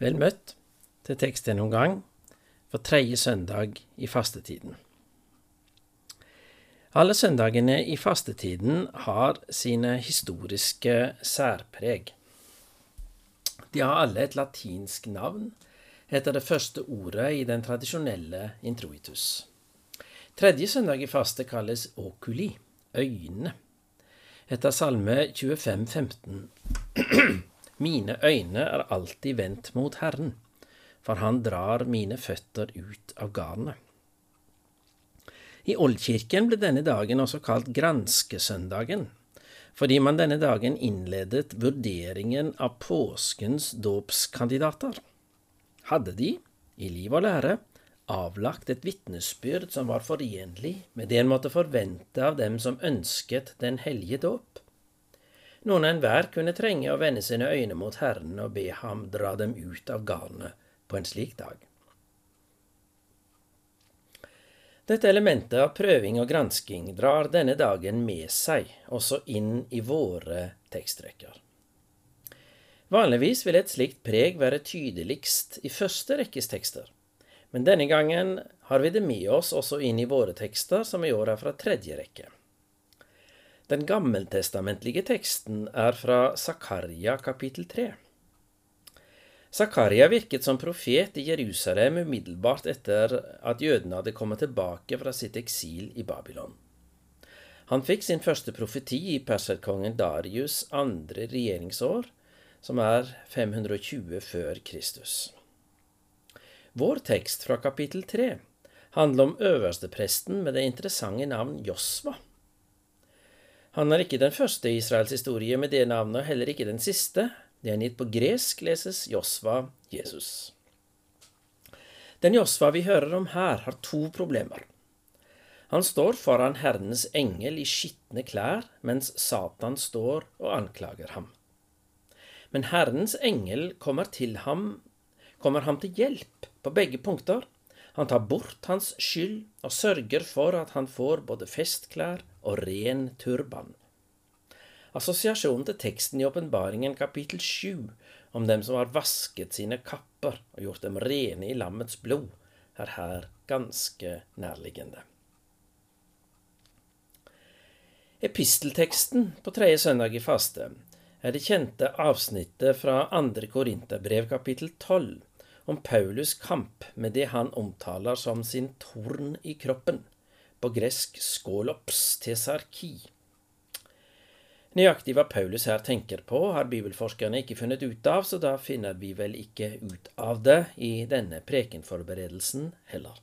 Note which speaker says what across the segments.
Speaker 1: Vel møtt til tekstgjennomgang for tredje søndag i fastetiden. Alle søndagene i fastetiden har sine historiske særpreg. De har alle et latinsk navn etter det første ordet i den tradisjonelle introitus. Tredje søndag i faste kalles oculi, øyne, etter Salme 25, 15. Mine øyne er alltid vendt mot Herren, for han drar mine føtter ut av garnet. I Oldkirken ble denne dagen også kalt granskesøndagen, fordi man denne dagen innledet vurderingen av påskens dåpskandidater. Hadde de, i liv og lære, avlagt et vitnesbyrd som var forenlig med det en måtte forvente av dem som ønsket den hellige dåp? Noen enhver kunne trenge å vende sine øyne mot Herren og be ham dra dem ut av garnet på en slik dag. Dette elementet av prøving og gransking drar denne dagen med seg også inn i våre tekstrekker. Vanligvis vil et slikt preg være tydeligst i første rekkes tekster, men denne gangen har vi det med oss også inn i våre tekster, som i år er fra tredje rekke. Den gammeltestamentlige teksten er fra Zakaria kapittel 3. Zakaria virket som profet i Jerusalem umiddelbart etter at jødene hadde kommet tilbake fra sitt eksil i Babylon. Han fikk sin første profeti i perserkongen Darius' andre regjeringsår, som er 520 før Kristus. Vår tekst fra kapittel 3 handler om øverstepresten med det interessante navn Josva. Han er ikke den første i Israels historie med det navnet, og heller ikke den siste. Det er gitt på gresk, leses Josva Jesus. Den Josva vi hører om her, har to problemer. Han står foran Herrens engel i skitne klær, mens Satan står og anklager ham. Men Herrens engel kommer til ham, kommer ham til hjelp på begge punkter. Han tar bort hans skyld og sørger for at han får både festklær og ren turban. Assosiasjonen til teksten i Åpenbaringen kapittel 7 om dem som har vasket sine kapper og gjort dem rene i lammets blod, er her ganske nærliggende. Epistelteksten på tredje søndag i faste er det kjente avsnittet fra andre Korinterbrev kapittel 12 om Paulus' kamp med det han omtaler som sin torn i kroppen, på gresk skolops tesarki. Nøyaktig hva Paulus her tenker på, har bibelforskerne ikke funnet ut av, så da finner vi vel ikke ut av det i denne prekenforberedelsen heller.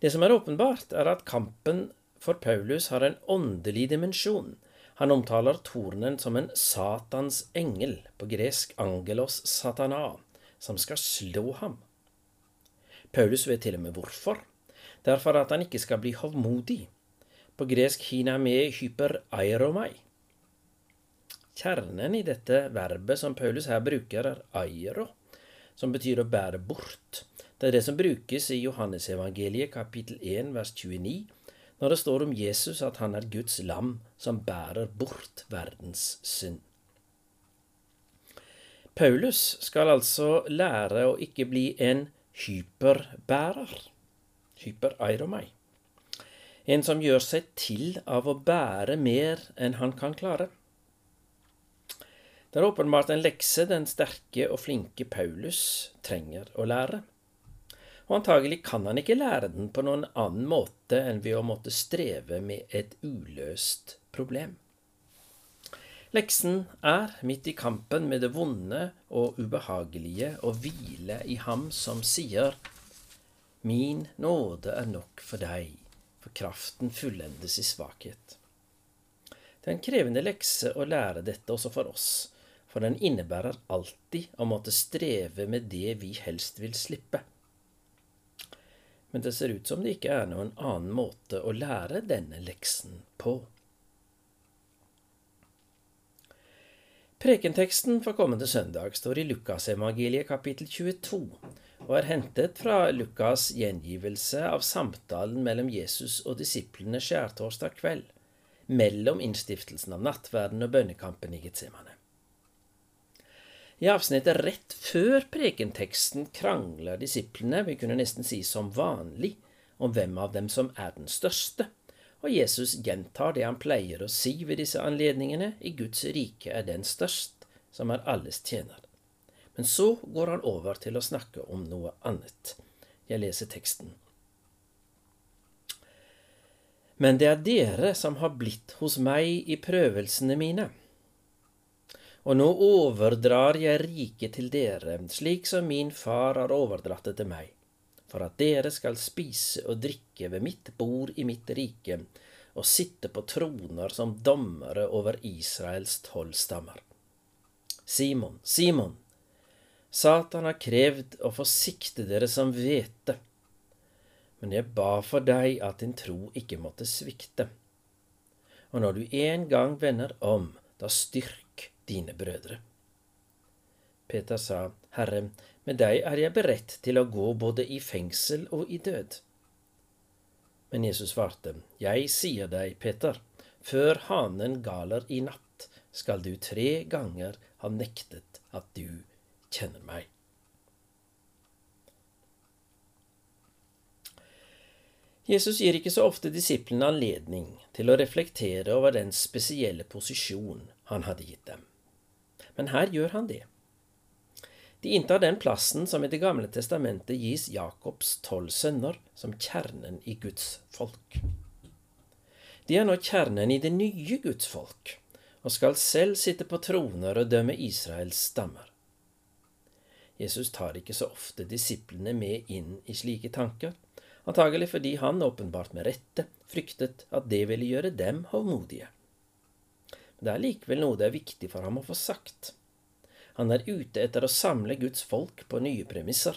Speaker 1: Det som er åpenbart, er at kampen for Paulus har en åndelig dimensjon. Han omtaler tornen som en Satans engel, på gresk angelos satana, som skal slå ham. Paulus vet til og med hvorfor det er for at han ikke skal bli hovmodig. På gresk hiname hyper airomai. Kjernen i dette verbet som Paulus her bruker, er airo, som betyr å bære bort. Det er det som brukes i Johannesevangeliet kapittel 1 vers 29, når det står om Jesus at han er Guds lam som bærer bort verdens synd. Paulus skal altså lære å ikke bli en hyperbærer hypereiromai. En som gjør seg til av å bære mer enn han kan klare. Det er åpenbart en lekse den sterke og flinke Paulus trenger å lære. Og antagelig kan han ikke lære den på noen annen måte enn ved å måtte streve med et uløst problem. Leksen er, midt i kampen med det vonde og ubehagelige, å hvile i Ham som sier Min nåde er nok for deg, for kraften fullendes i svakhet. Det er en krevende lekse å lære dette også for oss, for den innebærer alltid å måtte streve med det vi helst vil slippe. Men det ser ut som det ikke er noen annen måte å lære denne leksen på. Prekenteksten for kommende søndag står i Lukasevangeliet kapittel 22 og er hentet fra Lukas' gjengivelse av samtalen mellom Jesus og disiplene skjærtorsdag kveld, mellom innstiftelsen av nattverden og bønnekampen i Getsemane. I avsnittet rett før prekenteksten krangler disiplene, vi kunne nesten si som vanlig, om hvem av dem som er den største, og Jesus gjentar det han pleier å si ved disse anledningene, i Guds rike er den størst, som er alles tjener. Men så går han over til å snakke om noe annet. Jeg leser teksten. Men det er dere som har blitt hos meg i prøvelsene mine. Og nå overdrar jeg riket til dere, slik som min far har overdratt det til meg, for at dere skal spise og drikke ved mitt bord i mitt rike, og sitte på troner som dommere over Israels tolv stammer. Simon, Simon, Satan har krevd å få sikte dere som hvete, men jeg ba for deg at din tro ikke måtte svikte. Og når du en gang vender om, da styrk dine brødre. Peter sa, Herre, med deg er jeg beredt til å gå både i fengsel og i død. Men Jesus svarte, Jeg sier deg, Peter, før hanen galer i natt, skal du tre ganger ha nektet at du kjenner meg. Jesus gir ikke så ofte disiplene anledning til å reflektere over den spesielle posisjon han hadde gitt dem men her gjør han det. De inntar den plassen som i Det gamle testamentet gis Jakobs tolv sønner som kjernen i Guds folk. De er nå kjernen i det nye Guds folk, og skal selv sitte på troner og dømme Israels stammer. Jesus tar ikke så ofte disiplene med inn i slike tanker, antagelig fordi han åpenbart med rette fryktet at det ville gjøre dem hovmodige. Det er likevel noe det er viktig for ham å få sagt. Han er ute etter å samle Guds folk på nye premisser,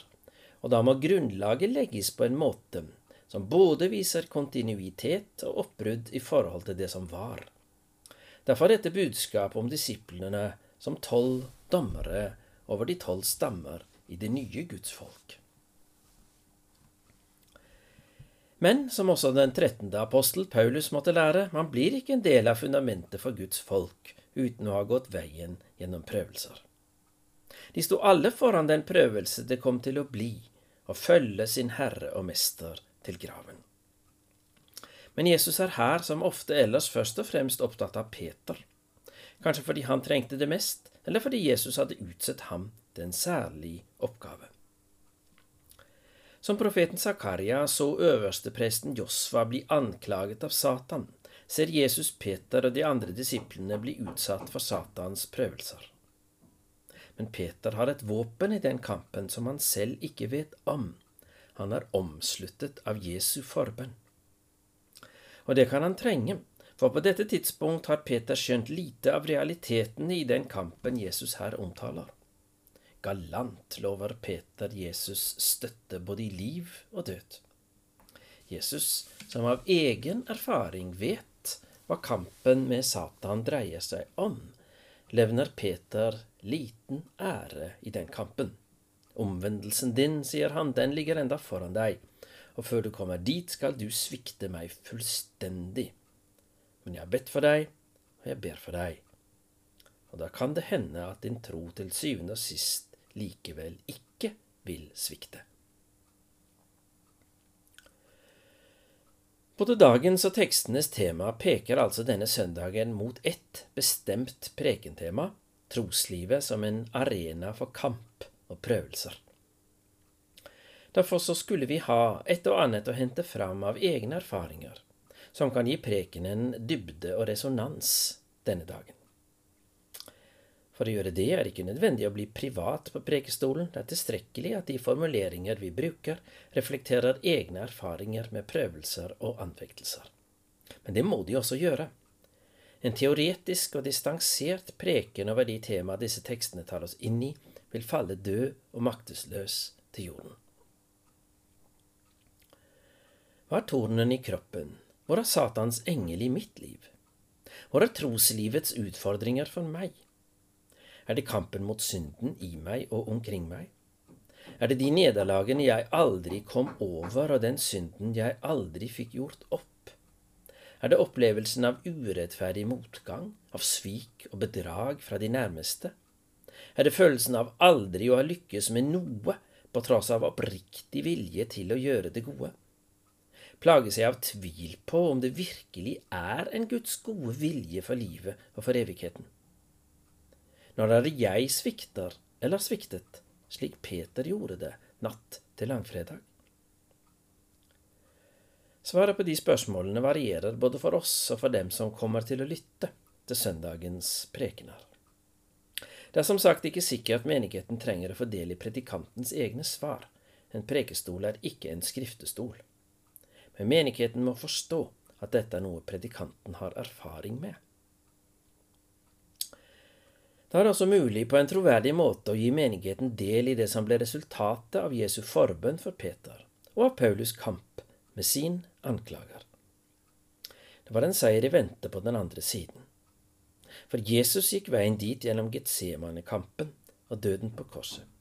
Speaker 1: og da må grunnlaget legges på en måte som både viser kontinuitet og oppbrudd i forhold til det som var. Derfor dette budskapet om disiplene som tolv dommere over de tolv stammer i det nye Guds folk. Men som også den trettende apostel Paulus måtte lære, man blir ikke en del av fundamentet for Guds folk uten å ha gått veien gjennom prøvelser. De sto alle foran den prøvelse det kom til å bli å følge sin Herre og Mester til graven. Men Jesus er her som ofte ellers først og fremst opptatt av Peter, kanskje fordi han trengte det mest, eller fordi Jesus hadde utsett ham til en særlig oppgave. Som profeten Zakaria så øverstepresten Josva bli anklaget av Satan, ser Jesus Peter og de andre disiplene bli utsatt for Satans prøvelser. Men Peter har et våpen i den kampen som han selv ikke vet om. Han er omsluttet av Jesu forbønn. Og det kan han trenge, for på dette tidspunkt har Peter skjønt lite av realitetene i den kampen Jesus her omtaler. Galant lover Peter Jesus støtte både i liv og død. Jesus, som av egen erfaring vet hva kampen med Satan dreier seg om, levner Peter liten ære i den kampen. Omvendelsen din, sier han, den ligger enda foran deg, og før du kommer dit, skal du svikte meg fullstendig. Men jeg har bedt for deg, og jeg ber for deg. Og da kan det hende at din tro til syvende og sist likevel ikke vil svikte. Både dagens og tekstenes tema peker altså denne søndagen mot ett bestemt prekentema, troslivet som en arena for kamp og prøvelser. Derfor så skulle vi ha et og annet å hente fram av egne erfaringer, som kan gi prekenen dybde og resonans denne dagen. For å gjøre det er det ikke nødvendig å bli privat på prekestolen, det er tilstrekkelig at de formuleringer vi bruker, reflekterer egne erfaringer med prøvelser og anfektelser. Men det må de også gjøre. En teoretisk og distansert preken over de temaer disse tekstene tar oss inn i, vil falle død og maktesløs til jorden. Hva er tornen i kroppen? Hvor er Satans engel i mitt liv? Hvor er troslivets utfordringer for meg? Er det kampen mot synden i meg og omkring meg? Er det de nederlagene jeg aldri kom over, og den synden jeg aldri fikk gjort opp? Er det opplevelsen av urettferdig motgang, av svik og bedrag fra de nærmeste? Er det følelsen av aldri å ha lykkes med noe på tross av oppriktig vilje til å gjøre det gode? Plage seg av tvil på om det virkelig er en Guds gode vilje for livet og for evigheten? Når er det jeg svikter eller sviktet, slik Peter gjorde det natt til langfredag? Svaret på de spørsmålene varierer både for oss og for dem som kommer til å lytte til søndagens prekener. Det er som sagt ikke sikkert menigheten trenger å få del i predikantens egne svar. En prekestol er ikke en skriftestol. Men menigheten må forstå at dette er noe predikanten har erfaring med. Det er også mulig på en troverdig måte å gi menigheten del i det som ble resultatet av Jesu forbønn for Peter, og av Paulus' kamp med sin anklager. Det var en seier i vente på den andre siden. For Jesus gikk veien dit gjennom Getsemane-kampen og døden på korset.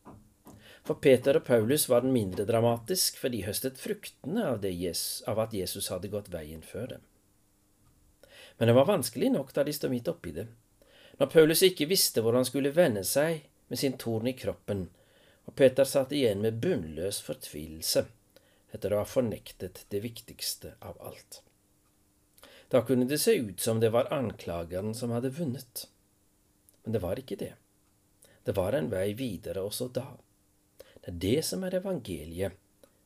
Speaker 1: For Peter og Paulus var den mindre dramatisk, for de høstet fruktene av, Jesus, av at Jesus hadde gått veien før dem. Men det var vanskelig nok da de stod midt oppi det. Når Paulus ikke visste hvor han skulle vende seg med sin torn i kroppen, og Peter satt igjen med bunnløs fortvilelse etter å ha fornektet det viktigste av alt. Da kunne det se ut som det var anklageren som hadde vunnet. Men det var ikke det. Det var en vei videre også da. Det er det som er evangeliet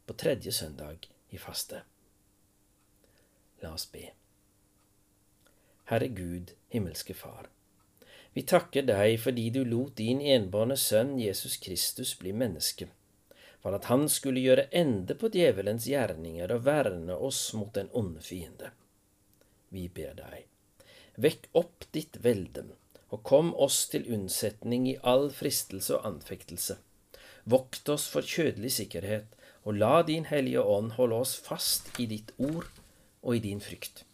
Speaker 1: på tredje søndag i faste. La oss be. Herre Gud, himmelske Far. Vi takker deg fordi du lot din enbårne sønn Jesus Kristus bli menneske for at han skulle gjøre ende på djevelens gjerninger og verne oss mot den onde fiende. Vi ber deg, vekk opp ditt velde, og kom oss til unnsetning i all fristelse og anfektelse. Vokt oss for kjødelig sikkerhet, og la Din Hellige Ånd holde oss fast i ditt ord og i din frykt,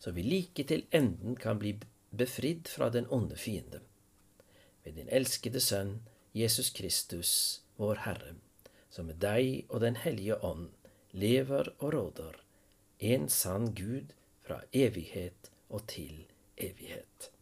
Speaker 1: så vi like til enden kan bli befridd fra den onde fiende. Ved din elskede Sønn, Jesus Kristus, vår Herre som med deg og Den hellige ånd lever og råder, en sann Gud fra evighet og til evighet.